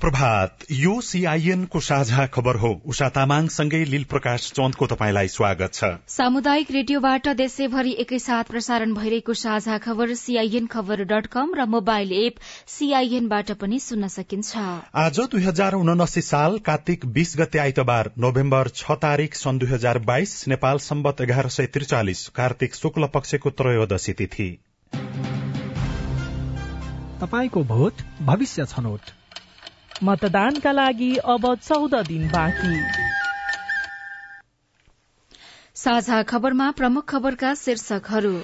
प्रभात यो सीआईएन को साझा खबर हो। उषा तामाङसँगै लील प्रकाश चन्दको तपाईँलाई स्वागत छ। सामुदायिक रेडियोबाट देशैभरि एकैसाथ प्रसारण भइरहेको साझा खबर सीआईएन खबर डट कम र मोबाइल एप सीआईएनबाट पनि सुन्न सकिन्छ। आज दुई हजार उनासी साल कार्तिक बीस गते आइतबार नोभेम्बर छ तारीक सन् दुई हजार बाइस नेपाल सम्बत एघार सय त्रिचालिस कार्तिक शुक्ल पक्षको त्रयोदशी तिथि। तपाईँको भोट भविष्य छनौट। मतदानका लागि अब चौध दिन बाँकी। साझा खबरमा प्रमुख खबरका शीर्षकहरू।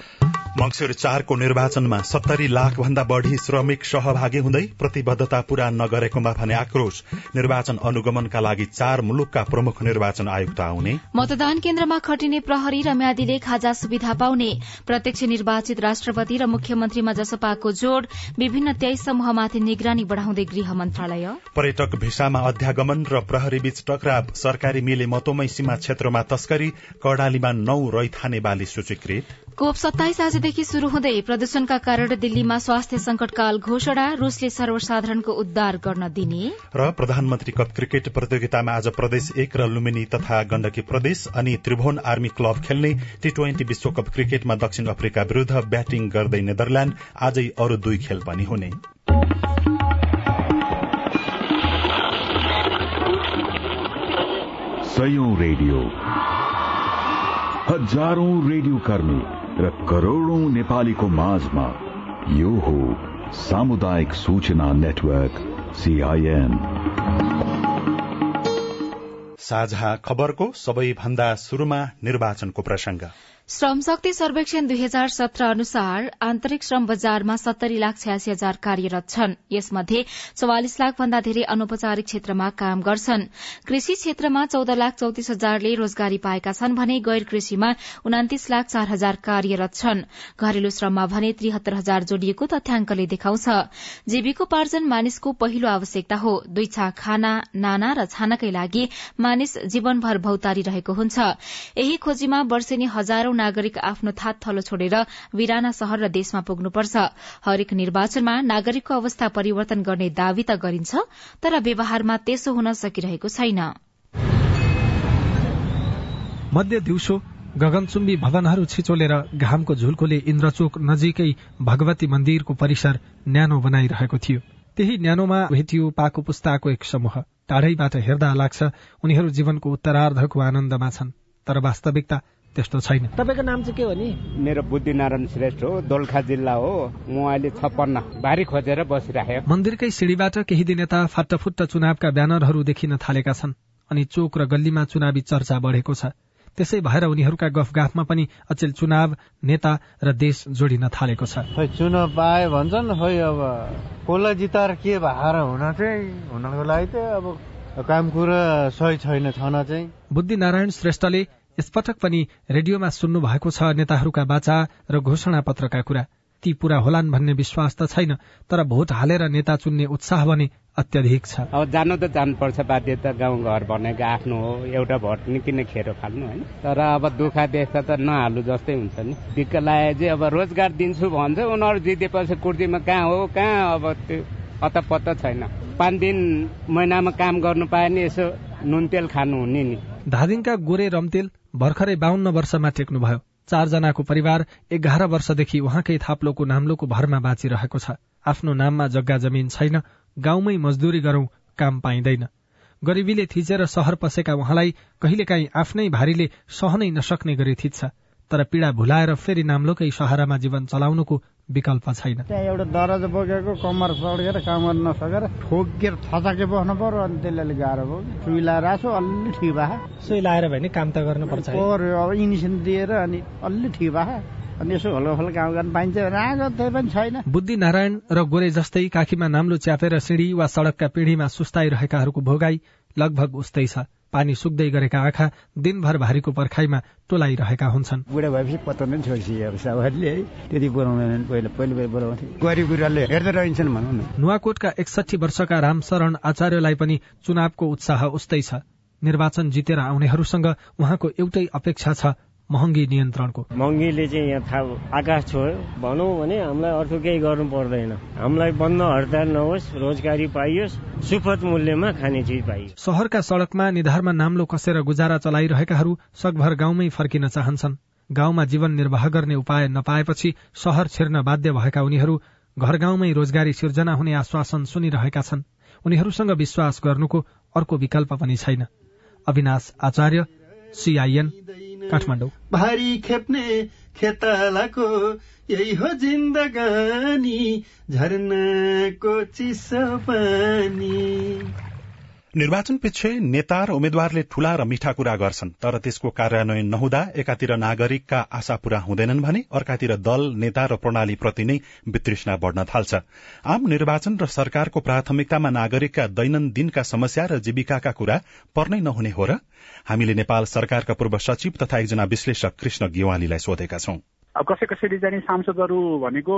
मंगिर चारको निर्वाचनमा सत्तरी लाख भन्दा बढ़ी श्रमिक सहभागी हुँदै प्रतिबद्धता पूरा नगरेकोमा भने आक्रोश। निर्वाचन अनुगमनका लागि चार मुलुकका प्रमुख निर्वाचन आयुक्त आउने। मतदान केन्द्रमा खटिने प्रहरी र म्यादीले खाजा सुविधा पाउने। प्रत्यक्ष निर्वाचित राष्ट्रपति र मुख्यमन्त्रीमा जसपाको जोड़। विभिन्न तेइस समूहमाथि निगरानी बढ़ाउँदै गृह मन्त्रालय। पर्यटक भिसामा अध्यागमन र प्रहरी बीच टकराव। सरकारी मिले मतोमै सीमा क्षेत्रमा तस्करी। कर्णालीमा नौ रैथाने बाली सूचीकृत। कोप सत्ताइस आजदेखि शुरू हुँदै प्रदूषणका कारण दिल्लीमा स्वास्थ्य संकटकाल घोषणा रूसले सर्वसाधारणको उद्धार गर्न दिने। र प्रधानमन्त्री कप क्रिकेट प्रतियोगितामा आज प्रदेश एक र लुम्बिनी तथा गण्डकी प्रदेश अनि त्रिभुवन आर्मी क्लब खेल्ने टी ट्वेन्टी विश्वकप क्रिकेटमा दक्षिण अफ्रिका विरूद्ध ब्याटिङ गर्दै नेदरल्याण्ड आजै अरू दुई खेल पनि हुने। रेडियो। हजारौं रेडियो कर्मी। र करोड़ौं नेपालीको माझमा यो हो सामुदायिक सूचना नेटवर्क सीआईएन साझा खबरको सबैभन्दा शुरूमा निर्वाचनको प्रसंग श्रम शक्ति सर्वेक्षण दुई हजार सत्र अनुसार आन्तरिक श्रम बजारमा सत्तरी लाख छयासी हजार कार्यरत छन्। यसमध्ये चौवालिस लाख भन्दा धेरै अनौपचारिक क्षेत्रमा काम गर्छन्। कृषि क्षेत्रमा चौध लाख चौतिस हजारले रोजगारी पाएका छन् भने गैर कृषिमा उनातिस लाख चार हजार कार्यरत छन्। घरेलु श्रममा भने त्रिहत्तर हजार जोडिएको तथ्याङ्कले देखाउँछ। जीविकोपार्जन मानिसको पहिलो आवश्यकता हो। दुई छा खाना नाना र छानकै लागि मानिस जीवनभर भौतारी रहेको हुन्छ। यही खोजीमा वर्षेनी हजारौं नागरिक आफ्नो थात थलो छोडेर विराना शहर र देशमा पुग्नुपर्छ। हरेक निर्वाचनमा नागरिकको अवस्था परिवर्तन गर्ने दावी त गरिन्छ तर व्यवहारमा त्यसो हुन सकिरहेको छैन। मध्य दिउँसो गगनचुम्बी भवनहरू छिचोलेर घामको झुल्कोले इन्द्रचोक नजिकै भगवती मन्दिरको परिसर न्यानो बनाइरहेको थियो। त्यही न्यानोमा भेटियो पाको पुस्ताको एक समूह। टाढैबाट हेर्दा लाग्छ उनीहरू जीवनको उत्तरार्धको आनन्दमा छन्। तर वास्तविकता त्यस्तो छैन। तपाईँको नाम चाहिँ के हो नि? मेरो बुद्धिनारायण श्रेष्ठ हो दोलखा जिल्ला हो। म अहिले छप्पन्न भारी खोजेर बसिरहेको मन्दिरकै सिँढीबाट केही दिन यता फाटफुट्ट चुनावका ब्यानरहरू देखिन थालेका छन् अनि चोक र गल्लीमा चुनावी चर्चा बढेको छ। त्यसै भएर उनीहरूका गफगाफमा पनि अचेल चुनाव नेता र देश जोडिन थालेको छ। चुनाव पाए भन्छन् खोइ अब कसलाई जिताएर के भएर हुन चाहिँ हुनको लागि चाहिँ अब काम कुरा सही छैन छन चाहिँ। बुद्धि नारायण श्रेष्ठले यसपटक पनि रेडियोमा सुन्नु भएको छ नेताहरूका बाचा र घोषणा पत्रका कुरा। ती पूरा होलान् भन्ने विश्वास त छैन तर भोट हालेर नेता चुन्ने उत्साह भने अत्याधिक छ। अब जानु त जानुपर्छ बाध्यता गाउँ घर भनेको आफ्नो हो एउटा भोट नि किन खेरो फाल्नु होइन। तर अब दुःख देख्दा त नहालु जस्तै हुन्छ नि। दिक्क लागे चाहिँ अब रोजगार दिन्छु भन्छ उनीहरू जितेपछि कुर्तीमा कहाँ हो कहाँ अब त्यो अतपत्त छैन। पाँच दिन महिनामा काम गर्नु पाए नि यसो नुन तेल खानु हुने नि। धादिङका गोरे रमतेल भर्खरै बाहन्न वर्षमा टेक्नुभयो। चारजनाको परिवार एघार वर्षदेखि उहाँकै थाप्लोको नाम्लोको भरमा बाँचिरहेको छ। आफ्नो नाममा जग्गा जमिन छैन गाउँमै मजदुरी गरौं काम पाइँदैन। गरिबीले थिचेर सहर पसेका उहाँलाई कहिलेकाहीँ आफ्नै भारीले सहनै नसक्ने गरी थिच्छ। तर पीड़ा भुलाएर फेरि नाम्लोकै सहारामा जीवन चलाउनुको विकल्प छैन। त्यहाँ एउटा दरज बोकेको कम्मर सड्केर काम गर्न नसकेर ठोकेर थचाके बस्नु पर्यो अनि त्यसले गाह्रो भयो। सुई लाएर आएको अलि ठिक भए। सुई लाएर भने काम त गर्नुपर्छ पर्यो अब इन्जेक्सन दिएर अनि अलि ठिक भए। अनि यसो हलो काम गर्न पाइन्छ त्यही पनि छैन। बुद्धि नारायण र गोरे जस्तै काखीमा नाम्लो च्यापेर सिँढी वा सड़कका पिँढीमा सुस्ताइरहेकाहरूको भोगाई लगभग उस्तै छ। पानी सुक्दै गरेका आँखा दिनभर भारीको पर्खाइमा टोलाइरहेका हुन्छन्। बुढा भएपछि अब सावरले त्यति बोलाउँदैन पहिला पहिले बोलाउँथे। गरिब गुरुवाले हेर्दै रहन्छन् भनौँ न। नुवाकोटका एकसठी वर्षका रामशरण आचार्यलाई पनि चुनावको उत्साह उस्तै छ। निर्वाचन जितेर आउनेहरूसँग उहाँको एउटै अपेक्षा छ महँगी नियन्त्रणको। महँगीले चाहिँ यहाँ थाहा आकाश छोयो भनौँ भने हामीलाई अर्थ केही गर्नु पर्दैन। हामीलाई बन्द हडताल नहोस् रोजगारी पाइयोस् सुपथ मूल्यमा खाने चिज पाइयोस्। शहरका सड़कमा निधारमा नाम्लो कसेर गुजारा चलाइरहेकाहरू सकभर गाउँमै फर्किन चाहन्छन्। गाउँमा जीवन निर्वाह गर्ने उपाय नपाएपछि शहर छिर्न बाध्य भएका उनीहरू घर गाउँमै रोजगारी सिर्जना हुने आश्वासन सुनिरहेका छन्। उनीहरूसँग विश्वास गर्नुको अर्को विकल्प पनि छैन। अविनाश आचार्य सीआईएन काठमाडौँ। भारी खेप्ने खेतालाको यही हो जिन्दगानी झरनाको चिसो पानी। निर्वाचन पछि नेता र उम्मेद्वारले ठूला र मिठा कुरा गर्छन् तर त्यसको कार्यान्वयन नहुँदा एकातिर नागरिकका आशा पूरा हुँदैनन् भने अर्कातिर दल नेता र प्रणालीप्रति नै वितृष्णा बढ़न थाल्छ। आम निर्वाचन र सरकारको प्राथमिकतामा नागरिकका दैनन्दिनका समस्या र जीविकाका कुरा पर्नै नहुने हो र हामीले नेपाल सरकारका पूर्व सचिव तथा एकजना विश्लेषक कृष्ण गेवालीलाई सोधेका छौं। कसै कसैले चाहिँ सांसदहरू भनेको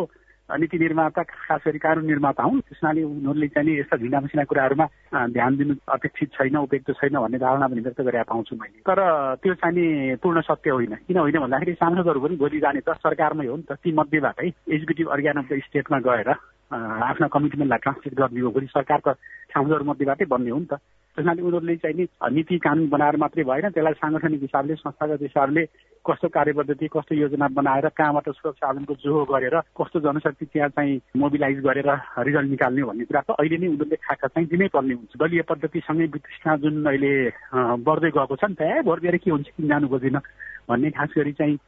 नीति निर्माता खास गरी कानून निर्माता हुन् त्यसनाले उनीहरूले चाहिँ यस्ता भिन्ना मसिना कुराहरूमा ध्यान दिनु अपेक्षित छैन उपयुक्त छैन भन्ने धारणा पनि व्यक्त गरेर पाउँछु मैले। तर त्यो चाहिँ पूर्ण सत्य होइन। किन होइन भन्दाखेरि सांसदहरू पनि भोलि जाने त सरकारमै हो नि त ती मध्येबाटै एक्जिक्युटिभ अर्ग्यान अफ द स्टेटमा गएर आफ्ना कमिटमेन्टलाई ट्रान्सलेट गरिदियो हो भोलि सरकारको सांसदहरू मध्येबाटै बन्ने हो नि त। त्यसनाले उनीहरूले चाहिँ नि नीति कानुन बनाएर मात्रै भएन त्यसलाई साङ्गठनिक हिसाबले संस्थागत हिसाबले कस्तो कार्यपद्धति कस्तो योजना बनाएर कहाँबाट साधनको जोहो गरेर कस्तो जनशक्ति त्यहाँ चाहिँ मोबिलाइज गरेर रिजल्ट निकाल्ने भन्ने कुरा त अहिले नै उनीहरूले खाका चाहिँ दिनै पर्ने हुन्छ। दलीय पद्धतिसँगै वितृष्णा जुन अहिले बढ्दै गएको छ नि त भोट दिएर के हुन्छ किन जानु खोजिन भन्ने खास गरी चाहिँ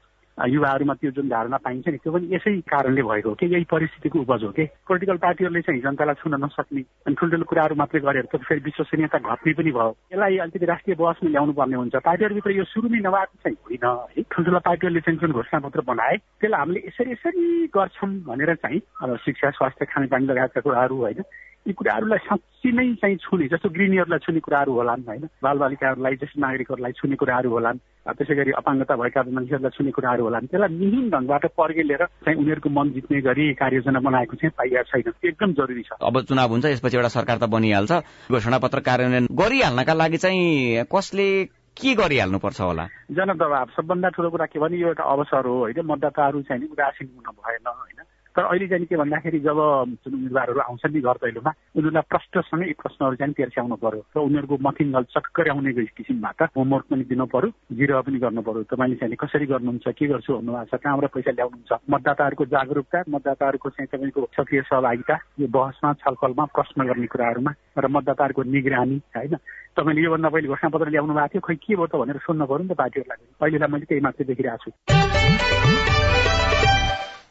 युवाहरूमा त्यो जुन धारणा पाइन्छ नि त्यो पनि यसै कारणले भएको हो कि यही परिस्थितिको उपज हो कि। पोलिटिकल पार्टीहरूले चाहिँ जनतालाई छुन नसक्ने अनि ठुल्ठुलो कुराहरू मात्रै गरेर त फेरि विश्वसनीयता घट्ने पनि भयो। यसलाई अलिकति राष्ट्रिय बहसमा ल्याउनु पर्ने हुन्छ। पार्टीहरूभित्र यो सुरु नै नभएको चाहिँ होइन है। ठुल्ठुलो पार्टीहरूले चाहिँ जुन घोषणापत्र बनाए त्यसलाई हामीले यसरी यसरी गर्छौँ भनेर चाहिँ अब शिक्षा स्वास्थ्य खानेपानी लगायतका कुराहरू होइन यी कुराहरूलाई साँच्ची नै चाहिँ छुने जस्तो गृहिणीहरूलाई छुने कुराहरू होलान् होइन? बालबालिकाहरूलाई ज्येष्ठ नागरिकहरूलाई छुने कुराहरू होलान् त्यसै गरी अपाङ्गता भएका मानिसहरूलाई छुने कुराहरू होलान्। त्यसलाई मिहिन ढङ्गबाट पर्गेलेर चाहिँ उनीहरूको मन जित्ने गरी कार्ययोजना बनाएको चाहिँ पाइएको छैन। एकदम जरुरी छ। अब चुनाव हुन्छ यसपछि एउटा सरकार त बनिहाल्छ। घोषणा पत्र कार्यान्वयन गरिहाल्नका लागि चाहिँ कसले के गरिहाल्नुपर्छ होला? जनदबाव सबभन्दा ठुलो कुरा के भने यो एउटा अवसर हो होइन? मतदाताहरू चाहिँ उदासीन हुन भएन होइन? तर अहिले चाहिँ के भन्दाखेरि जब जुन उम्मेद्वारहरू आउँछन् नि घर दैलोमा उनीहरूलाई प्रश्नसँगै यी प्रश्नहरू चाहिँ तेर्स्याउनु पर्यो। र उनीहरूको मथिङ्गल चक्कर आउने किसिमबाट होमवर्क पनि दिनु पर्यो जिरो पनि गर्नु पर्यो। तपाईँले चाहिँ कसरी गर्नुहुन्छ के गर्छु भन्नुभएको छ कहाँबाट पैसा ल्याउनुहुन्छ? मतदाताहरूको जागरूकता मतदाताहरूको चाहिँ तपाईँको सक्रिय सहभागिता यो बहसमा छलफलमा प्रश्न गर्ने कुराहरूमा र मतदाताहरूको निगरानी होइन? तपाईँले योभन्दा पहिले घोषणापत्र ल्याउनु भएको थियो खै के भयो त भनेर सोध्नु पर्यो नि त पार्टीहरूलाई। अहिलेलाई मैले त्यही मात्रै देखिरहेको छु।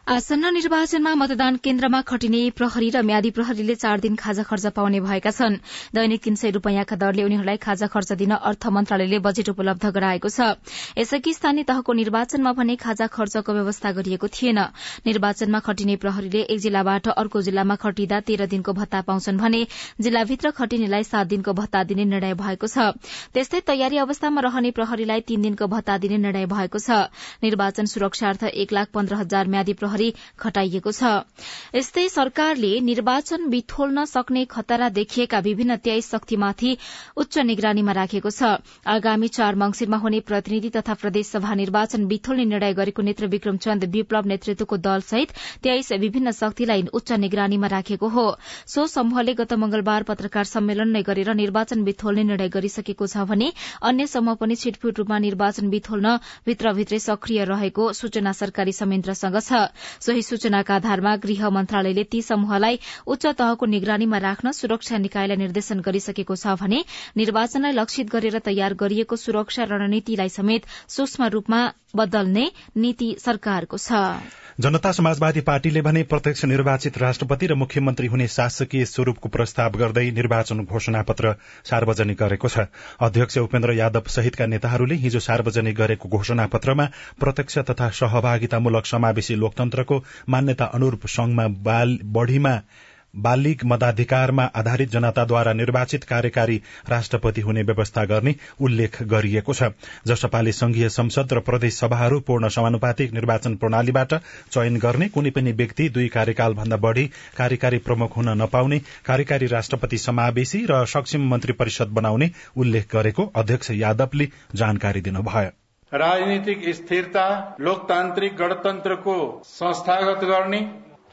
आसन्न निर्वाचनमा मतदान केन्द्रमा खटिने प्रहरी र म्यादी प्रहरीले चार दिन खाजा खर्च पाउने भएका छन्। दैनिक तीन सय रूपियाँका दरले उनीहरूलाई खाजा खर्च दिन अर्थ मन्त्रालयले बजेट उपलब्ध गराएको छ। यसअघि स्थानीय तहको निर्वाचनमा भने खाजा खर्चको व्यवस्था गरिएको थिएन। निर्वाचनमा खटिने प्रहरीले एक जिल्लाबाट अर्को जिल्लामा खटिँदा तेह्र दिनको भत्ता पाउँछन् भने जिल्लाभित्र खटिनेलाई सात दिनको भत्ता दिने निर्णय भएको छ। त्यस्तै तयारी अवस्थामा रहने प्रहरीलाई तीन दिनको भत्ता दिने निर्णय भएको छ। निर्वाचन सुरक्षार्थ एक लाख पन्ध्र हजार म्यादी प्रहरी खटाइएको छ। यस्तै सरकारले निर्वाचन बिथोल्न सक्ने खतरा देखिएका विभिन्न तेइस शक्तिमाथि उच्च निगरानीमा राखेको छ। आगामी चार मंगिरमा हुने प्रतिनिधि तथा प्रदेशसभा निर्वाचन बिथोल्ने निर्णय गरेको नेत्र विक्रम चन्द विप्लव नेतृत्वको दलसहित तेइस विभिन्न शक्तिलाई उच्च निगरानीमा राखेको हो। सो समूहले गत मंगलबार पत्रकार सम्मेलन नै गरेर निर्वाचन बिथोल्ने निर्णय गरिसकेको छ भने अन्य समूह पनि छिटफुट रूपमा निर्वाचन बिथोल्न भित्रभित्रै सक्रिय रहेको सूचना सरकारी संयन्त्रसँग छ। सोही सूचनाका आधारमा गृह मन्त्रालयले ती समूहलाई उच्च तहको निगरानीमा राख्न सुरक्षा निकायलाई निर्देशन गरिसकेको छ भने निर्वाचनलाई लक्षित गरेर तयार गरिएको सुरक्षा रणनीतिलाई समेत सूक्ष्म रूपमा बदल्ने नीति सरकारको छ। जनता समाजवादी पार्टीले भने प्रत्यक्ष निर्वाचित राष्ट्रपति र मुख्यमन्त्री हुने शासकीय स्वरूपको प्रस्ताव गर्दै निर्वाचन घोषणा पत्र सार्वजनिक गरेको छ। अध्यक्ष उपेन्द्र यादव सहितका नेताहरूले हिजो सार्वजनिक गरेको घोषणा पत्रमा प्रत्यक्ष तथा सहभागितामूलक समावेशी लोकतन्त्रको मान्यता अनुरूप संघमा बढ़ीमा बालिग मताधिकारमा आधारित जनताद्वारा निर्वाचित कार्यकारी राष्ट्रपति हुने व्यवस्था गर्ने उल्लेख गरिएको छ जसपाले संघीय संसद र प्रदेश सभाहरू पूर्ण समानुपातिक निर्वाचन प्रणालीबाट चयन गर्ने कुनै पनि व्यक्ति दुई कार्यकाल भन्दा बढ़ी कार्यकारी प्रमुख हुन नपाउने कार्यकारी राष्ट्रपति समावेशी र सक्षम मन्त्री परिषद बनाउने उल्लेख गरेको अध्यक्ष यादवले जानकारी दिनुभयो। राजनीतिक स्थिरता लोकतान्त्रिक गणतन्त्रको संस्थागत गर्ने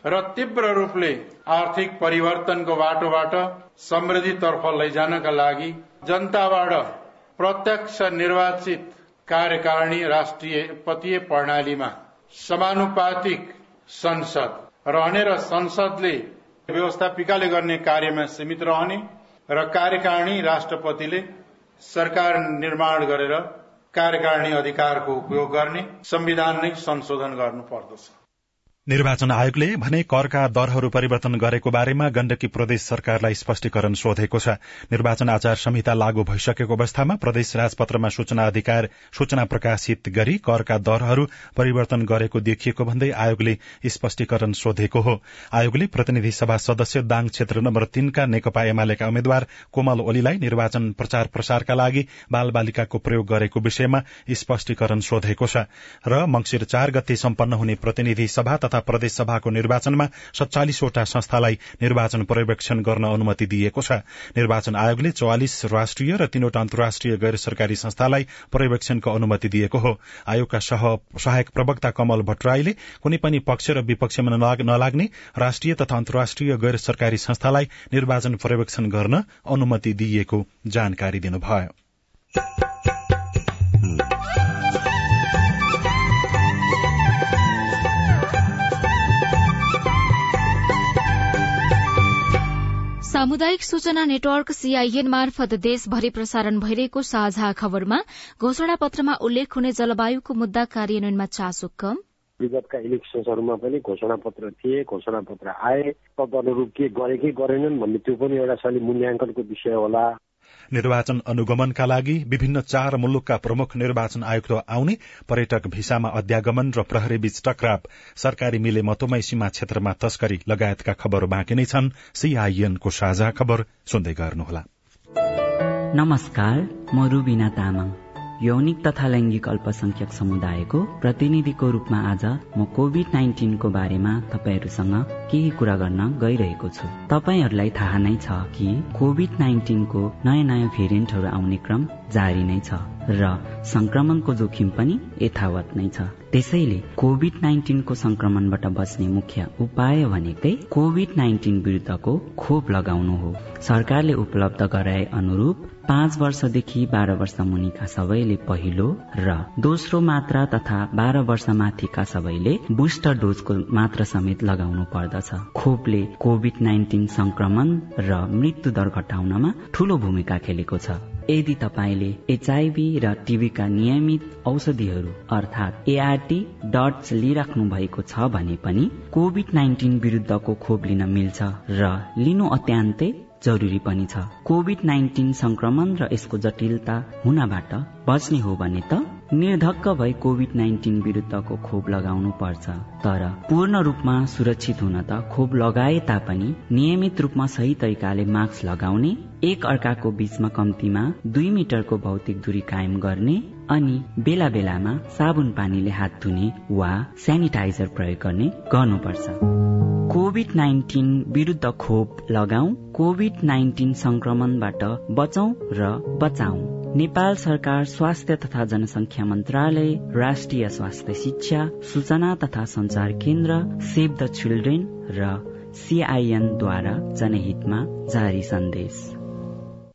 र तीव्र रूपले आर्थिक परिवर्तनको बाटोबाट समृद्धितर्फ लैजानका लागि जनताबाट प्रत्यक्ष निर्वाचित कार्यकारिणी राष्ट्रिय पतीय प्रणालीमा समानुपातिक संसद रहने र संसदले व्यवस्थापिकाले गर्ने कार्यमा सीमित रहने र कार्यकारिणी राष्ट्रपतिले सरकार निर्माण गरेर कार्यकारिणी अधिकारको उपयोग गर्ने संविधान नै संशोधन गर्नु पर्दछ। निर्वाचन आयोगले भने करका दरहरू परिवर्तन गरेको बारेमा गण्डकी प्रदेश सरकारलाई स्पष्टीकरण सोधेको छ। निर्वाचन आचार संहिता लागू भइसकेको अवस्थामा प्रदेश राजपत्रमा सूचना अधिकार सूचना प्रकाशित गरी करका दरहरू परिवर्तन गरेको देखिएको भन्दै आयोगले स्पष्टीकरण सोधेको हो। आयोगले प्रतिनिधि सभा सदस्य दाङ क्षेत्र नम्बर तीनका नेकपा एमालेका उम्मेद्वार कोमल ओलीलाई निर्वाचन प्रचार प्रसारका लागि बाल बालिकाको प्रयोग गरेको विषयमा स्पष्टीकरण सोधेको छ र मंगिर चार गते सम्पन्न हुने प्रतिनिधि सभा तथा प्रदेश सभाको निर्वाचनमा सत्तालिसवटा संस्थालाई निर्वाचन पर्यवेक्षण गर्न अनुमति दिएको छ। निर्वाचन आयोगले चौवालिस राष्ट्रिय र तीनवटा अन्तर्राष्ट्रिय गैर सरकारी संस्थालाई पर्यवेक्षणको अनुमति दिएको हो। आयोगका सहायक प्रवक्ता कमल भट्टराईले कुनै पनि पक्ष र विपक्षमा नलाग्ने राष्ट्रिय तथा अन्तर्राष्ट्रिय गैर सरकारी संस्थालाई निर्वाचन पर्यवेक्षण गर्न अनुमति दिइएको जानकारी दिनुभयो। सामुदायिक सूचना नेटवर्क सीआईएन मार्फत देशभरि प्रसारण भइरहेको साझा खबरमा घोषणा पत्रमा उल्लेख हुने जलवायुको मुद्दा कार्यान्वयनमा चासो कम। विगतका इलेक्सन्सहरूमा पनि घोषणा पत्र थिए घोषणा पत्र आए तदनुरूप के गरे कि गरेनन् भन्ने त्यो पनि एउटा शैली मूल्याङ्कनको विषय होला। निर्वाचन अनुगमनका लागि विभिन्न चार मुलुकका प्रमुख निर्वाचन आयुक्त आउने पर्यटक भिसामा अध्यागमन र प्रहरी बीच टकराव। सरकारी मिले मतोमै सीमा क्षेत्रमा तस्करी लगायतका खबर बाँकी नै छन्। सीआईएनको साझा खबर सुन्दै गर्नुहोला। नमस्कार म रुबिना यौनिक तथा लैङ्गिक अल्पसंख्यक समुदायको प्रतिनिधिको रूपमा आज म कोभिड नाइन्टिनको बारेमा तपाईँहरूसँग केही कुरा गर्न गइरहेको छु। तपाईँहरूलाई थाहा नै छ कि कोभिड नाइन्टिनको नयाँ नयाँ भेरिएन्टहरू आउने क्रम जारी नै छ र संक्रमणको जोखिम पनि यथावत नै छ। त्यसैले कोभिड नाइन्टिनको संक्रमणबाट बच्ने मुख्य उपाय भनेकै कोभिड नाइन्टिन विरुद्धको खोप लगाउनु हो। सरकारले उपलब्ध गराए अनुरूप पाँच वर्षदेखि बाह्र वर्ष मुनिका सबैले पहिलो र दोस्रो मात्रा तथा बाह्र वर्ष माथिका सबैले बुस्टर डोजको मात्रा समेत लगाउनु पर्दछ। खोपले कोभिड नाइन्टिन संक्रमण र मृत्यु दर घटाउनमा ठूलो भूमिका खेलेको छ। यदि तपाईँले एचआईभी र टिभीका नियमित औषधिहरू अर्थात् एआरटी डट्स लिइराख्नु भएको छ भने पनि कोभिड नाइन्टिन विरुद्धको खोप लिन मिल्छ र लिनु अत्यन्तै जरुरी पनि छ। कोभिड नाइन्टिन संक्रमण र यसको जटिलता हुनबाट बच्ने हो भने त निर्धक्क भई कोभिड नाइन्टिन विरुद्धको खोप लगाउनु पर्छ। तर पूर्ण रूपमा सुरक्षित हुन त खोप लगाए तापनि नियमित रूपमा सही तरिकाले मास्क लगाउने एक अर्काको बीचमा कम्तीमा दुई मिटरको भौतिक दूरी कायम गर्ने अनि बेला बेलामा साबुन पानीले हात धुने वा सेनिटाइजर प्रयोग गर्ने गर्नुपर्छ। कोभिड नाइन्टिन विरुद्ध खोप लगाऊ कोभिड नाइन्टिन संक्रमणबाट बचौं र बचाऊ नेपाल सरकार स्वास्थ्य तथा जनसंख्या मन्त्रालय राष्ट्रिय स्वास्थ्य शिक्षा सूचना तथा संचार केन्द्र सेभ द चिल्ड्रेन र सीआईएनद्वारा जनहितमा जारी सन्देश।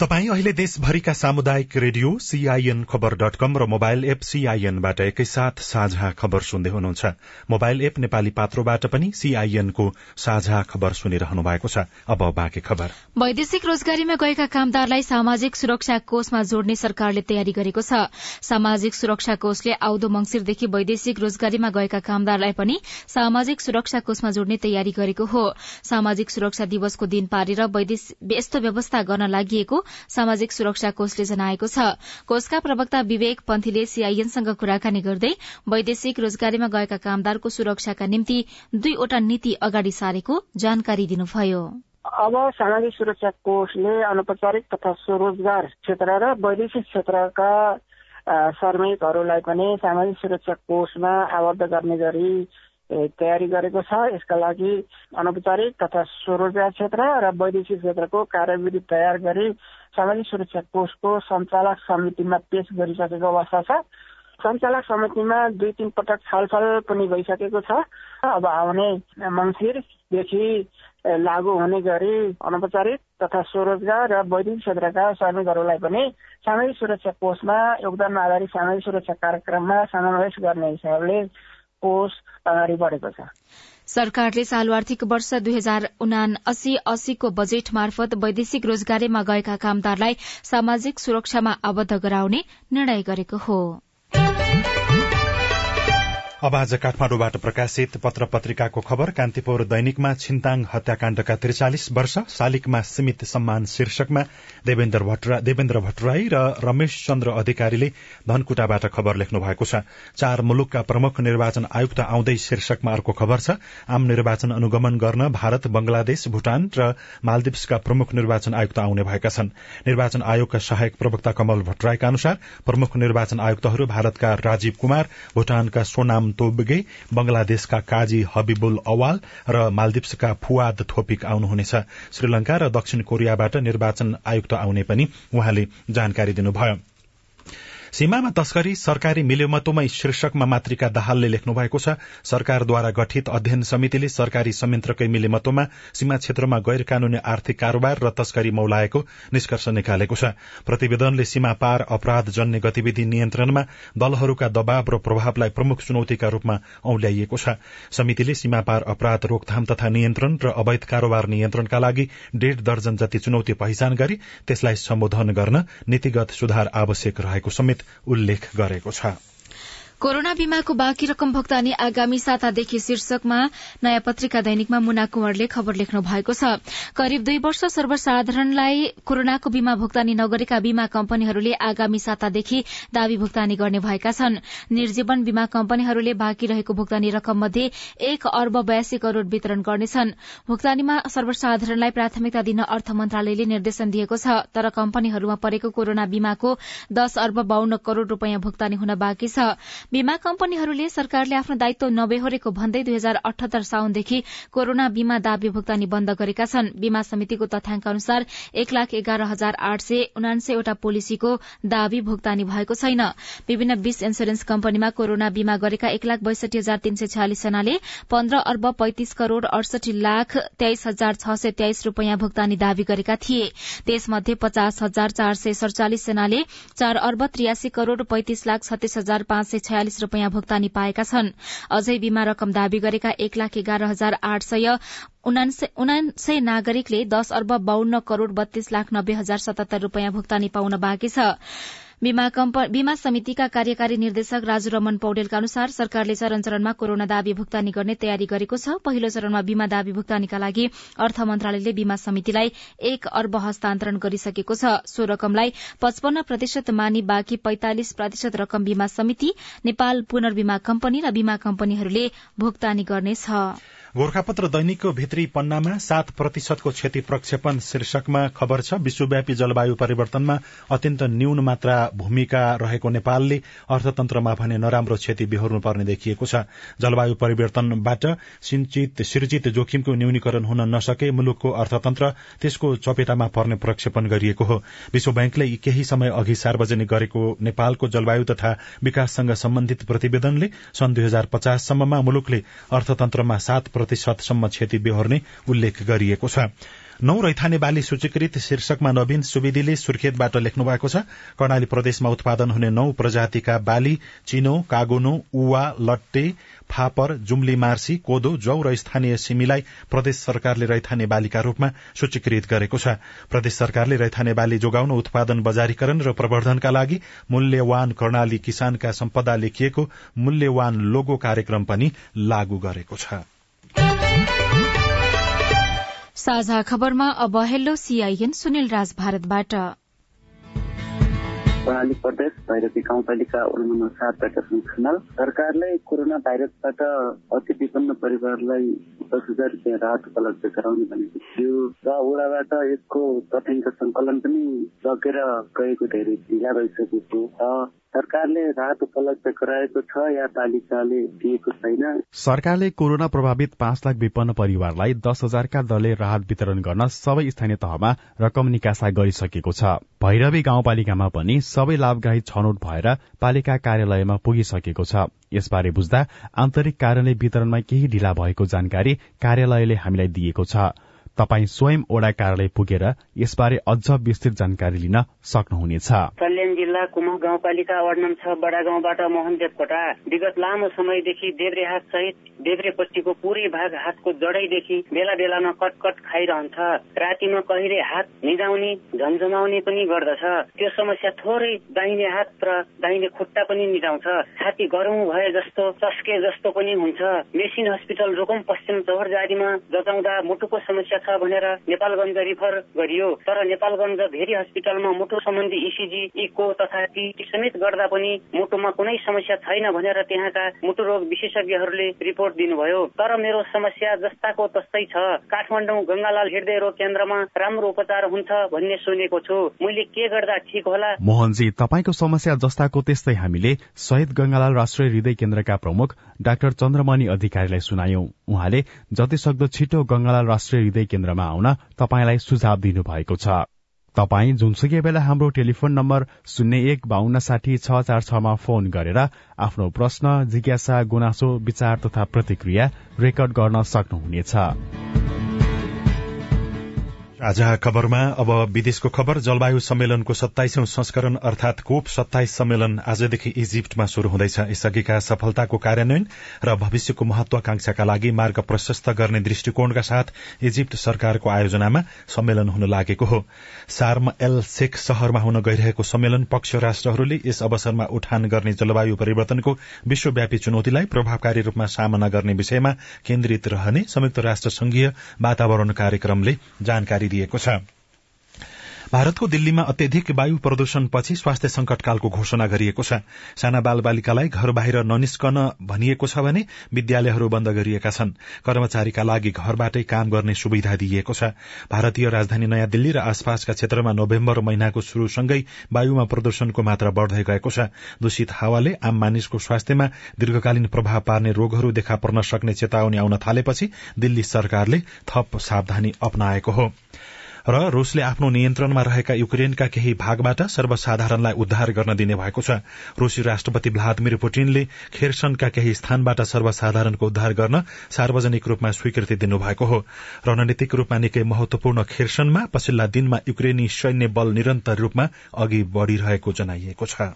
तपाई अहिले देशभरिका सामुदायिक radio CIN Khabar dot com र मोबाइल एप सीआईएनबाट एकैसाथ साझा खबर सुन्दै हुनुहुन्छ। मोबाइल एप नेपाली पात्रोबाट पनि सीआईएनको साझा खबर सुनिरहनु भएको छ। अब बाँकी खबर। वैदेशिक रोजगारीमा गएका कामदारलाई सामाजिक सुरक्षा कोषमा जोड्ने सरकारले तयारी गरेको छ। सामाजिक सुरक्षा कोषले आउँदो मंगिरदेखि वैदेशिक रोजगारीमा गएका कामदारलाई पनि सामाजिक सुरक्षा कोषमा जोड्ने तयारी गरेको हो। सामाजिक सुरक्षा दिवसको दिन पारेर व्यस्त व्यवस्था गर्न लागि सामाजिक सुरक्षा कोषले जनाएको छ। कोषका प्रवक्ता विवेक पन्थीले सीआईएनसँग कुराकानी गर्दै वैदेशिक रोजगारीमा गएका कामदारको सुरक्षाका निम्ति दुईवटा नीति अगाडि सारेको जानकारी दिनुभयो। अब सामाजिक सुरक्षा कोषले अनौपचारिक तथा स्वरोजगार क्षेत्र र वैदेशिक क्षेत्रका श्रमिकहरूलाई पनि सामाजिक सुरक्षा कोषमा आबद्ध गर्ने गरी तयारी गरेको छ। यसका लागि अनौपचारिक तथा स्वरोजगार क्षेत्र र वैदेशिक क्षेत्रको कार्यविधि तयार गरी सामाजिक सुरक्षा कोषको सञ्चालक समितिमा पेश गरिसकेको अवस्था छ। सञ्चालक समितिमा दुई तिन पटक छलफल पनि भइसकेको छ। अब आउने मङ्सिरदेखि लागू हुने गरी अनौपचारिक तथा स्वरोजगार र वैदेशिक क्षेत्रका श्रमिकहरूलाई पनि सामाजिक सुरक्षा कोषमा योगदान आधारित सामाजिक सुरक्षा कार्यक्रममा समावेश गर्ने हिसाबले कोष अगाडि बढेको छ सरकारले चालू आर्थिक वर्ष दुई हजार उना अस्सी अस्सीको बजेट मार्फत वैदेशिक रोजगारीमा गएका कामदारलाई सामाजिक सुरक्षामा आबद्ध गराउने निर्णय गरेको हो। अब आज काठमाडौँबाट प्रकाशित पत्र पत्रिकाको खबर कान्तिपुर दैनिकमा छिन्ताङ हत्याकाण्डका त्रिचालिस वर्ष शालिगमा सीमित सम्मान शीर्षकमा देवेन्द्र भट्टराई र रमेश चन्द्र अधिकारीले धनकुटाबाट खबर लेख्नु भएको छ। चार मुलुकका प्रमुख निर्वाचन आयुक्त आउँदै शीर्षकमा अर्को खबर छ। आम निर्वाचन अनुगमन गर्न भारत बंगलादेश भूटान र मालदिप्सका प्रमुख निर्वाचन आयुक्त आउने भएका छन्। निर्वाचन आयोगका सहायक प्रवक्ता कमल भट्टराईका अनुसार प्रमुख निर्वाचन आयुक्तहरू भारतका राजीव कुमार भूटानका सोनाम तोबगे बंगलादेशका काजी हबिबुल अवाल र मालदिप्सका फुवाद थोपिक आउनुहुनेछ। श्रीलंका र दक्षिण कोरियाबाट निर्वाचन आयुक्त आउने पनि उहाँले जानकारी दिनुभयो। सीमामा तस्करी सरकारी मिलेमतोमै शीर्षकमा मातृका दाहालले लेख्नु भएको छ। सरकारद्वारा गठित अध्ययन समितिले सरकारी संयन्त्रकै मिलेमतोमा सीमा क्षेत्रमा गैर कानूनी आर्थिक कारोबार र तस्करी मौलाएको निष्कर्ष निकालेको छ। प्रतिवेदनले सीमा पार अपराध जन्य गतिविधि नियन्त्रणमा दलहरूका दबाव र प्रभावलाई प्रमुख चुनौतीका रूपमा औल्याइएको छ। समितिले सीमा पार अपराध रोकथाम तथा नियन्त्रण र अवैध कारोबार नियन्त्रणका लागि डेढ़ दर्जन जति चुनौती पहिचान गरी त्यसलाई सम्बोधन गर्न नीतिगत सुधार आवश्यक रहेको समेत उल्लेख गरेको छ। कोरोना बीमाको बाँकी रकम भुक्तानी आगामी सातादेखि शीर्षकमा नयाँ पत्रिका दैनिकमा मुना कुंवरले खबर लेख्नु भएको छ। करिब दुई वर्ष सर्वसाधारणलाई कोरोनाको बीमा भुक्तानी नगरेका बीमा कम्पनीहरूले आगामी सातादेखि दावी भुक्तानी गर्ने भएका छन्। निर्जीवन बीमा कम्पनीहरूले बाँकी रहेको भुक्तानी रकम मध्ये एक अर्ब बयासी करोड़ वितरण गर्नेछन्। भुक्तानीमा सर्वसाधारणलाई प्राथमिकता दिन अर्थ मन्त्रालयले निर्देशन दिएको छ तर कम्पनीहरूमा परेको कोरोना बीमाको दश अर्ब बाहन्न करोड़ रूपियाँ भुक्तानी हुन बाँकी छ। बीमा कम्पनीहरूले सरकारले आफ्नो दायित्व नबेहोरेको भन्दै दुई हजार अठहत्तर साउनदेखि कोरोना बीमा दावी भुक्तानी बन्द गरेका छन्। बीमा समितिको तथ्याङ्क अनुसार एक लाख एघार हजार आठ सय उनान्सयवटा पोलिसीको दावी भुक्तानी भएको छैन। विभिन्न बीस इन्सुरेन्स कम्पनीमा कोरोना बीमा गरेका एक लाख बैसठी हजार तीन सय छयालिस जनाले पन्ध्र अर्ब पैंतिस करोड़ अडसठी लाख तेइस हजार छ सय तेइस रूपियाँ भुक्तानी दावी गरेका थिए। त्यसमध्ये पचास हजार चार सय सड़चालिस जनाले चार अर्ब त्रियासी करोड़ पैंतिस लाख छत्तीस हजार पाँच सय छयालिस रूपियाँ भुक्तानी पाएका छन्। अझै बीमा रकम दावी गरेका एक लाख एघार हजार आठ सय उनासय नागरिकले दश अर्ब बाहन्न करोड़ बत्तीस लाख नब्बे हजार सतहत्तर रूपियाँ भुक्तानी पाउन बाँकी छ। बीमा समितिका कार्यकारी निर्देशक राजु रमन पौडेलका अनुसार सरकारले चरण चरणमा कोरोना दावी भुक्तानी गर्ने तयारी गरेको छ। पहिलो चरणमा बीमा दावी भुक्तानीका लागि अर्थ मन्त्रालयले बीमा समितिलाई एक अर्ब हस्तान्तरण गरिसकेको छ। सो रकमलाई पचपन्न प्रतिशत मानि बाँकी पैंतालिस प्रतिशत रकम बीमा समिति नेपाल पुनर्बीमा कम्पनी र बीमा कम्पनीहरूले भुक्तानी गर्नेछ। गोर्खापत्र दैनिकको भित्री पन्नामा सात प्रतिशतको क्षति प्रक्षेपण शीर्षकमा खबर छ विश्वव्यापी जलवायु परिवर्तनमा अत्यन्त न्यून मात्रा भूमिका रहेको नेपालले अर्थतन्त्रमा भने नराम्रो क्षति बेहोर्नुपर्ने देखिएको छ। जलवायु परिवर्तनबाट सिंचित सिर्जित जोखिमको न्यूनीकरण हुन नसके मुलुकको अर्थतन्त्र त्यसको चपेटामा पर्ने प्रक्षेपण गरिएको हो। विश्व ब्याङ्कले केही समय अघि सार्वजनिक गरेको नेपालको जलवायु तथा विकाससँग सम्बन्धित प्रतिवेदनले सन् दुई हजार पचाससम्ममा मुलुकले अर्थतन्त्रमा सात प्रतिशतसम्म क्षति बेहोर्ने उल्लेख गरिएको छ। नौ रैथाने बाली सूचीकृत शीर्षकमा नवीन सुवेदीले सुर्खेतबाट लेख्नु भएको छ। कर्णाली प्रदेशमा उत्पादन हुने नौ प्रजातिका बाली चिनो कागोनो उवा लट्टे फापर जुम्ली मार्सी कोदो जौ र स्थानीय सिमीलाई प्रदेश सरकारले रैथाने बालीका रूपमा सूचीकृत गरेको छ। प्रदेश सरकारले रैथाने बाली जोगाउन उत्पादन बजारीकरण र प्रवर्धनका लागि मूल्यवान कर्णाली किसानका सम्पदा लेखिएको मूल्यवान लोगो कार्यक्रम पनि लागू गरेको छ। साझा खबरमा अब हेलो सीआईएन सुनिल राज भारतबाट। कर्णाली प्रदेश भैरवी गाउँपालिका वडा नम्बर सातबाट खनाल सरकारले कोरोना भाइरसबाट अति विपन्न परिवारलाई दस हजार रुपियाँ राहत उपलब्ध गराउने भनेको थियो र वडाबाट यसको तथ्याङ्क संकलन पनि सकेर गएको धेरै ढिला भइसकेको र सरकारले राहत उपलब्ध गराएको छ या पालिकाले दिएको छैन? सरकारले कोरोना प्रभावित पाँच लाख विपन्न परिवारलाई दस हजारका दरले राहत वितरण गर्न सबै स्थानीय तहमा रकम निकासा गरिसकेको छ। भैरवी गाउँपालिकामा पनि सबै लाभग्राही छनौट भएर पालिका कार्यालयमा पुगिसकेको छ। यसबारे बुझ्दा आन्तरिक कार्यालय वितरणमा केही ढिला भएको जानकारी कार्यालयले हामीलाई दिएको छ। तपाई स्वयं ओडा कार्यालय पुगेर यसबारे अझ विस्तृत जानकारी लिन सक्नुहुनेछ। सल्यान जिल्ला कुमा गाउँपालिका वार्ड नम्बर छ बडा गाउँबाट मोहन देवकोटा विगत लामो समयदेखि देब्रे हात सहित देब्रेपट्टिको पुरै भाग हातको जडैदेखि बेला बेलामा कटकट खाइरहन्छ। रातिमा कहिले हात निदाउने झमझमाउने पनि गर्दछ। त्यो समस्या थोरै दाहिने हात र दाहिने खुट्टा पनि निदाउँछ। छाती गरौँ भए जस्तो चस्के जस्तो पनि हुन्छ। मेसिन हस्पिटल रोकम पश्चिम चौर जारीमा मुटुको समस्या छ भनेर नेपालगञ्ज रिफर गरियो। तर नेपालगञ्ज भेरी हस्पिटलमा मुटु सम्बन्धी इसिजी इको तथा टी समेत गर्दा पनि मुटुमा कुनै समस्या छैन भनेर त्यहाँका मुटु रोग विशेषज्ञहरूले रिपोर्ट दिनुभयो। तर मेरो समस्या जस्ताको तस्तै छ। काठमाडौँ गंगालाल हृदय रोग केन्द्रमा राम्रो उपचार हुन्छ भन्ने सुनेको छु। मैले के गर्दा ठिक होला? मोहनजी तपाईँको समस्या जस्ताको त्यस्तै हामीले शहीद गंगालाल राष्ट्रिय हृदय केन्द्रका प्रमुख डाक्टर चन्द्रमणि अधिकारीलाई सुनायौं। उहाँले जति सक्दो छिटो गंगालाल राष्ट्रिय हृदय केन्द्रमा आउन तपाईँलाई सुझाव दिनुभएको छ। तपाई जुनसुकै बेला हाम्रो टेलिफोन नम्बर शून्य एक बान्न साठी छ चार छमा फोन गरेर आफ्नो प्रश्न जिज्ञासा गुनासो विचार तथा प्रतिक्रिया रेकर्ड गर्न सक्नुहुनेछ। साझा खबरमा अब विदेशको खबर जलवायु सम्मेलनको सत्ताइसौं संस्करण अर्थात कोप सत्ताइस सम्मेलन आजदेखि इजिप्टमा शुरू हुँदैछ। यसअघिका सफलताको कार्यान्वयन र भविष्यको महत्वाकांक्षाका लागि मार्ग प्रशस्त गर्ने दृष्टिकोणका साथ इजिप्ट सरकारको आयोजनामा सम्मेलन हुन लागेको हो। सार्म एल शेख शहरमा हुन गइरहेको सम्मेलन पक्ष राष्ट्रहरूले यस अवसरमा उठान गर्ने जलवायु परिवर्तनको विश्वव्यापी चुनौतीलाई प्रभावकारी रूपमा सामना गर्ने विषयमा केन्द्रित रहने संयुक्त राष्ट्र संघीय वातावरण कार्यक्रमले जानकारी दिएको छ। भारतको दिल्लीमा अत्यधिक वायु प्रदूषणपछि स्वास्थ्य संकटकालको घोषणा गरिएको छ। साना बाल बालिकालाई घर बाहिर ननिस्कन भनिएको छ भने विद्यालयहरू बन्द गरिएका छन्। कर्मचारीका लागि घरबाटै काम गर्ने सुविधा दिइएको छ। भारतीय राजधानी नयाँ दिल्ली र आसपासका क्षेत्रमा नोभेम्बर महिनाको शुरूसँगै वायुमा प्रदूषणको मात्रा बढ़दै गएको छ। दूषित हावाले आम मानिसको स्वास्थ्यमा दीर्घकालीन प्रभाव पार्ने रोगहरू देखा पर्न सक्ने चेतावनी आउन थालेपछि दिल्ली सरकारले थप सावधानी अप्नाएको हो। र रूसले आफ्नो नियन्त्रणमा रहेका युक्रेनका केही भागबाट सर्वसाधारणलाई उद्धार गर्न दिने भएको छ। रूसी राष्ट्रपति भ्लादिमिर पुटिनले खेर्सनका केही स्थानबाट सर्वसाधारणको उद्धार गर्न सार्वजनिक रूपमा स्वीकृति दिनुभएको हो। रणनीतिक रूपमा निकै महत्वपूर्ण खेर्सनमा पछिल्ला दिनमा युक्रेनी सैन्य बल निरन्तर रूपमा अघि बढ़िरहेको जनाइएको छ।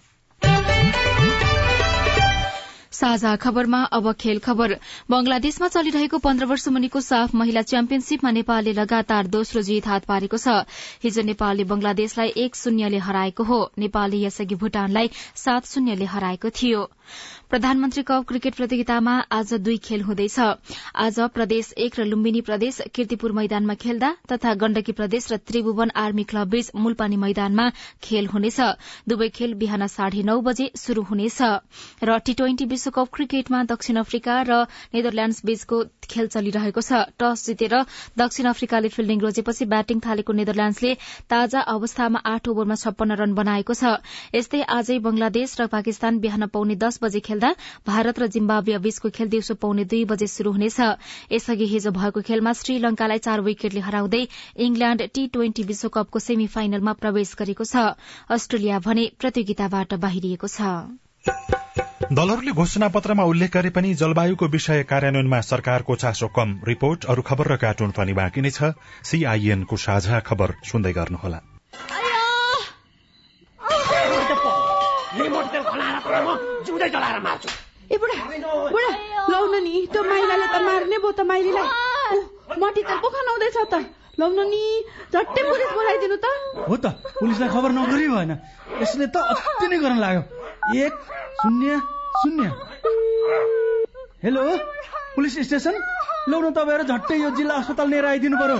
साझा खबरमा अब खेल खबर। बंगलादेशमा चलिरहेको पन्ध्र वर्ष मुनिको साफ महिला च्याम्पियनशीपमा नेपालले लगातार दोस्रो जीत हात पारेको छ। हिजो नेपालले बंगलादेशलाई एक शून्यले हराएको हो। नेपालले यसअघि भूटानलाई सात शून्यले हराएको थियो। प्रधानमन्त्री कप क्रिकेट प्रतियोगितामा आज दुई खेल हुँदैछ। आज प्रदेश एक र लुम्बिनी प्रदेश किर्तिपुर मैदानमा खेल्दा तथा गण्डकी प्रदेश र त्रिभुवन आर्मी क्लब बीच मुलपानी मैदानमा खेल हुनेछ। दुवै खेल बिहान साढे नौ बजे शुरू हुनेछ। र टी ट्वेन्टी विश्वकप क्रिकेटमा दक्षिण अफ्रिका र नेदरल्याण्डस बीचको खेल चलिरहेको छ। टस जितेर दक्षिण अफ्रिकाले फिल्डिङ रोजेपछि ब्याटिङ थालेको नेदरल्याण्डसले ताजा अवस्थामा आठ ओभरमा छप्पन्न रन बनाएको छ। यस्तै आजै बंगलादेश र पाकिस्तान बिहान पौने दस बजे खेल्दा भारत र जिम्बाब्वे बीचको खेल दिउँसो पौने दुई बजे शुरू हुनेछ। यसअघि हिजो भएको खेलमा श्रीलंकालाई चार विकेटले हराउँदै इंग्ल्याण्ड टी ट्वेन्टी विश्वकपको सेमी फाइनलमा प्रवेश गरेको छ। अस्ट्रेलिया भने प्रतियोगिताबाट बाहिरिएको छ। दलहरूले घोषणा पत्रमा उल्लेख गरे पनि जलवायुको विषय कार्यान्वयनमा सरकारको चासो कम। रिपोर्ट अरू खबर र कार्टुन पनि बाँकी नै छ। सीआईएनको साझा खबर सुन्दै गर्नुहोला। जिउँदै जलाएर मार्छु ए बुढा बुढा लौन नि त्यो माइलाले त मार्ने भयो त माइलीलाई मटी त पो खनाउँदैछ त लौन नि झट्टै पुलिस बोलाइदिनु त हो त पुलिसलाई खबर नगरी भएन यसले त अति नै गर्न लाग्यो एक शून्य शून्य हेलो पुलिस स्टेसन लौन तपाईँहरू झट्टै यो जिल्ला अस्पताल लिएर आइदिनु पर्यो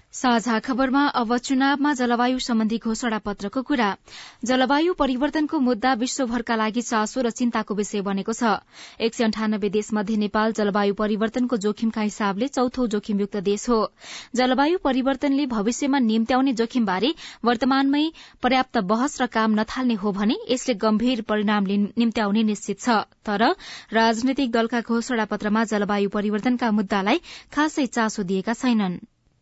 साझा खबरमा अब चुनावमा जलवायु सम्बन्धी घोषणा पत्रको कुरा। जलवायु परिवर्तनको मुद्दा विश्वभरका लागि चासो र चिन्ताको विषय बनेको छ। एक सय अन्ठानब्बे देशमध्ये नेपाल जलवायु परिवर्तनको जोखिमका हिसाबले चौथो जोखिमयुक्त देश हो। जलवायु परिवर्तनले भविष्यमा निम्त्याउने जोखिमबारे वर्तमानमै पर्याप्त बहस र काम नथाल्ने हो भने यसले गम्भीर परिणाम निम्त्याउने निश्चित छ। तर राजनैतिक दलका घोषणा पत्रमा जलवायु परिवर्तनका मुद्दालाई खासै चासो दिएका छैनन्।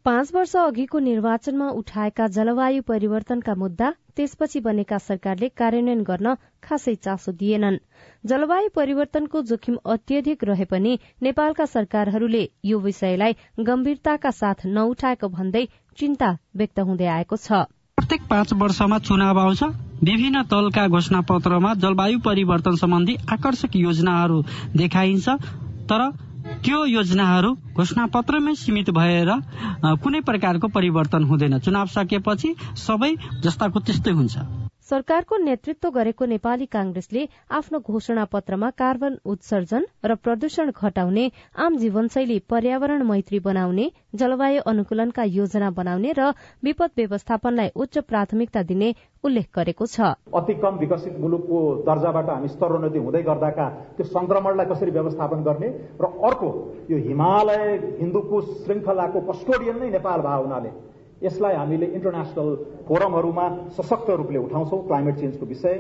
पाँच वर्ष अघिको निर्वाचनमा उठाएका जलवायु परिवर्तनका मुद्दा त्यसपछि बनेका सरकारले कार्यान्वयन गर्न खासै चासो दिएनन्। जलवायु परिवर्तनको जोखिम अत्यधिक रहे पनि नेपालका सरकारहरूले यो विषयलाई गम्भीरताका साथ नउठाएको भन्दै चिन्ता व्यक्त हुँदै आएको छ। प्रत्येक पाँच वर्षमा चुनाव आउँछ। विभिन्न दलका घोषणा पत्रमा जलवायु परिवर्तन सम्बन्धी आकर्षक योजनाहरू देखाइन्छ। तर त्यो योजनाहरू घोषणा पत्रमै सीमित भएर कुनै प्रकारको परिवर्तन हुँदैन। चुनाव सकेपछि सबै जस्ताको त्यस्तै हुन्छ। सरकारको नेतृत्व गरेको नेपाली कांग्रेसले आफ्नो घोषणा पत्रमा कार्बन उत्सर्जन र प्रदूषण घटाउने आम जीवनशैली पर्यावरण मैत्री बनाउने जलवायु अनुकूलनका योजना बनाउने र विपद व्यवस्थापनलाई उच्च प्राथमिकता दिने उल्लेख गरेको छ। अति कम विकसित मुलुकको दर्जाबाट हामी स्तरोन्नति हुँदै गर्दाका त्यो संक्रमणलाई कसरी व्यवस्थापन गर्ने र अर्को यो हिमालय हिन्दूको श्रृंखलाको कस्टोडियन नै नेपाल भए हुनाले यसलाई हामीले इन्टरनेसनल फोरमहरूमा सशक्त रूपले उठाउँछौ क्लाइमेट चेन्जको विषय।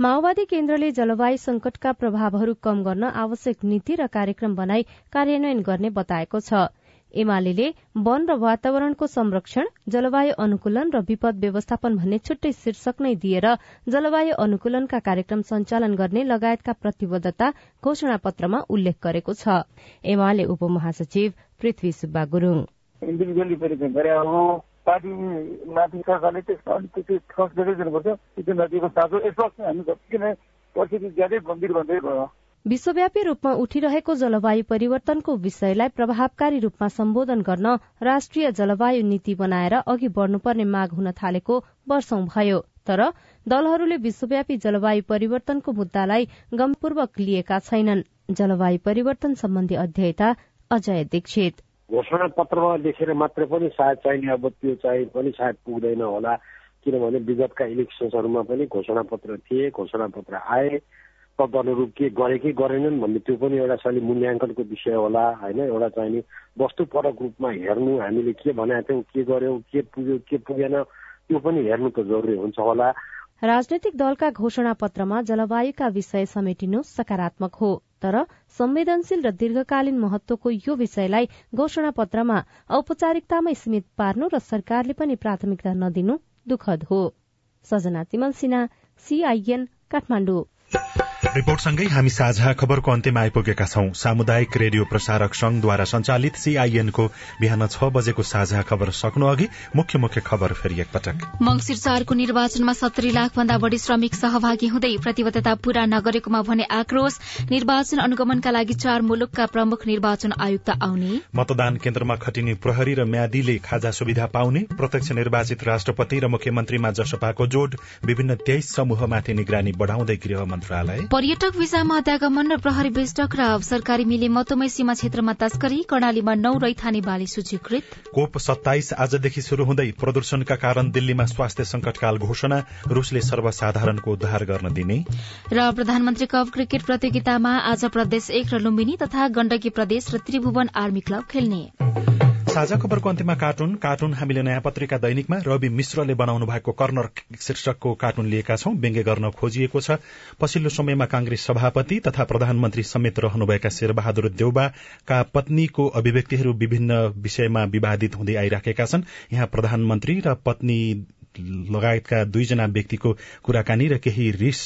माओवादी केन्द्रले जलवायु संकटका प्रभावहरू कम गर्न आवश्यक नीति र कार्यक्रम बनाई कार्यान्वयन गर्ने बताएको छ। एमाले वन र वातावरणको संरक्षण जलवायु अनुकूलन र विपद व्यवस्थापन भन्ने छुट्टै शीर्षक नै दिएर जलवायु अनुकूलनका कार्यक्रम सञ्चालन गर्ने लगायतका प्रतिबद्धता घोषणा पत्रमा उल्लेख गरेको छ। एमाले उपमहासचिव पृथ्वी सुब्बा गुरूङ। पार्टी माथि सरकारले त्यसमा अलिकति ठोस दिँदै दिनुपर्छ। त्यो नदीको साँचो यसो हामी जति नै परिस्थिति ज्यादै गम्भीर भन्दै भयो। विश्वव्यापी रूपमा उठिरहेको जलवायु परिवर्तनको विषयलाई प्रभावकारी रूपमा सम्बोधन गर्न राष्ट्रिय जलवायु नीति बनाएर अघि बढ़नुपर्ने माग हुन थालेको वर्षौं भयो। तर दलहरूले विश्वव्यापी जलवायु परिवर्तनको मुद्दालाई गम्भीरपूर्वक लिएका छैनन्। जलवायु परिवर्तन सम्बन्धी अध्ययता अजय दीक्षित। घोषणा पत्रमा लेखेर मात्रै पनि सायद चाहिने अब त्यो चाहिँ पनि सायद पुग्दैन होला। किनभने विगतका इलेक्सन्सहरूमा पनि घोषणा पत्र थिए घोषणा पत्र आए। तदनुरूप के गरे कि गरेनन् भन्ने त्यो पनि एउटा शैली मूल्याङ्कनको विषय होला होइन? एउटा चाहिने वस्तुपरक रूपमा हेर्नु हामीले के भनेका थियौँ के गर्यौँ के पुग्यो के पुगेन त्यो पनि हेर्नु त जरुरी हुन्छ होला। राजनैतिक दलका घोषणा पत्रमा जलवायुका विषय समेटिनु सकारात्मक हो। तर संवेदनशील र दीर्घकालीन महत्वको यो विषयलाई घोषणा पत्रमा औपचारिकतामै सीमित पार्नु र सरकारले पनि प्राथमिकता नदिनु दुखद हो। सजना तिमल सिन्हा सीआईएन काठमाडौँ। रिपोर्टसँगै हामी साझा खबरको अन्त्यमा आइपुगेका छौं। सामुदायिक रेडियो प्रसारक संघद्वारा संचालित सीआईएनको बिहान छ बजेको साझा खबर सक्नु अघि मुख्य मुख्य खबर फेरि एकपटक। मंगिर चारको निर्वाचनमा सत्तरी लाख भन्दा बढ़ी श्रमिक सहभागी हुँदै प्रतिबद्धता पूरा नगरेकोमा भने आक्रोश। निर्वाचन अनुगमनका लागि चार मुलुकका प्रमुख निर्वाचन आयुक्त आउने। मतदान केन्द्रमा खटिने प्रहरी र म्यादीले खाजा सुविधा पाउने। प्रत्यक्ष निर्वाचित राष्ट्रपति र मुख्यमन्त्रीमा जसपाको जोड। विभिन्न तेइस समूहमाथि निगरानी बढ़ाउँदै गृह मन्त्रालय। पर्यटक भिसामा अध्यागमन र प्रहरी बेचक र सरकारी मिले मतोमै सीमा क्षेत्रमा तस्करी कर्णालीमा नौ रैथाने बाली सूचीकृत। कोप सत्ताइस आजदेखि शुरू हुँदै प्रदूषणका कारण दिल्लीमा स्वास्थ्य संकटकाल घोषणा रूसले सर्वसाधारणको उद्धार गर्न दिने। र प्रधानमन्त्री कप क्रिकेट प्रतियोगितामा आज प्रदेश एक र लुम्बिनी तथा गण्डकी प्रदेश र त्रिभुवन आर्मी क्लब खेल्ने। साझा खबरको अन्त्यमा कार्टुन कार्टुन हामीले नयाँ पत्रिका दैनिकमा रवि मिश्रले बनाउनु भएको कर्नर शीर्षकको कार्टुन लिएका छौं व्यङ्ग्य गर्न खोजिएको छ। पछिल्लो समयमा कांग्रेस सभापति तथा प्रधानमन्त्री समेत रहनुभएका शेरबहादुर देउबाका पत्नीको अभिव्यक्तिहरू विभिन्न विषयमा विवादित हुँदै आइराखेका छन्। यहाँ प्रधानमन्त्री र पत्नी लगायतका दुईजना व्यक्तिको कुराकानी र केही रिस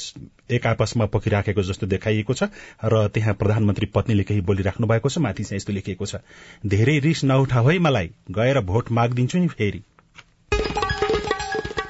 एक आपसमा पखिराखेको जस्तो देखाइएको छ र त्यहाँ प्रधानमन्त्री पत्नीले केही बोलिराख्नु भएको छ। माथि चाहिँ यस्तो लेखिएको छ। धेरै रिस नउठा है मलाई गएर भोट मागिदिन्छु नि फेरि।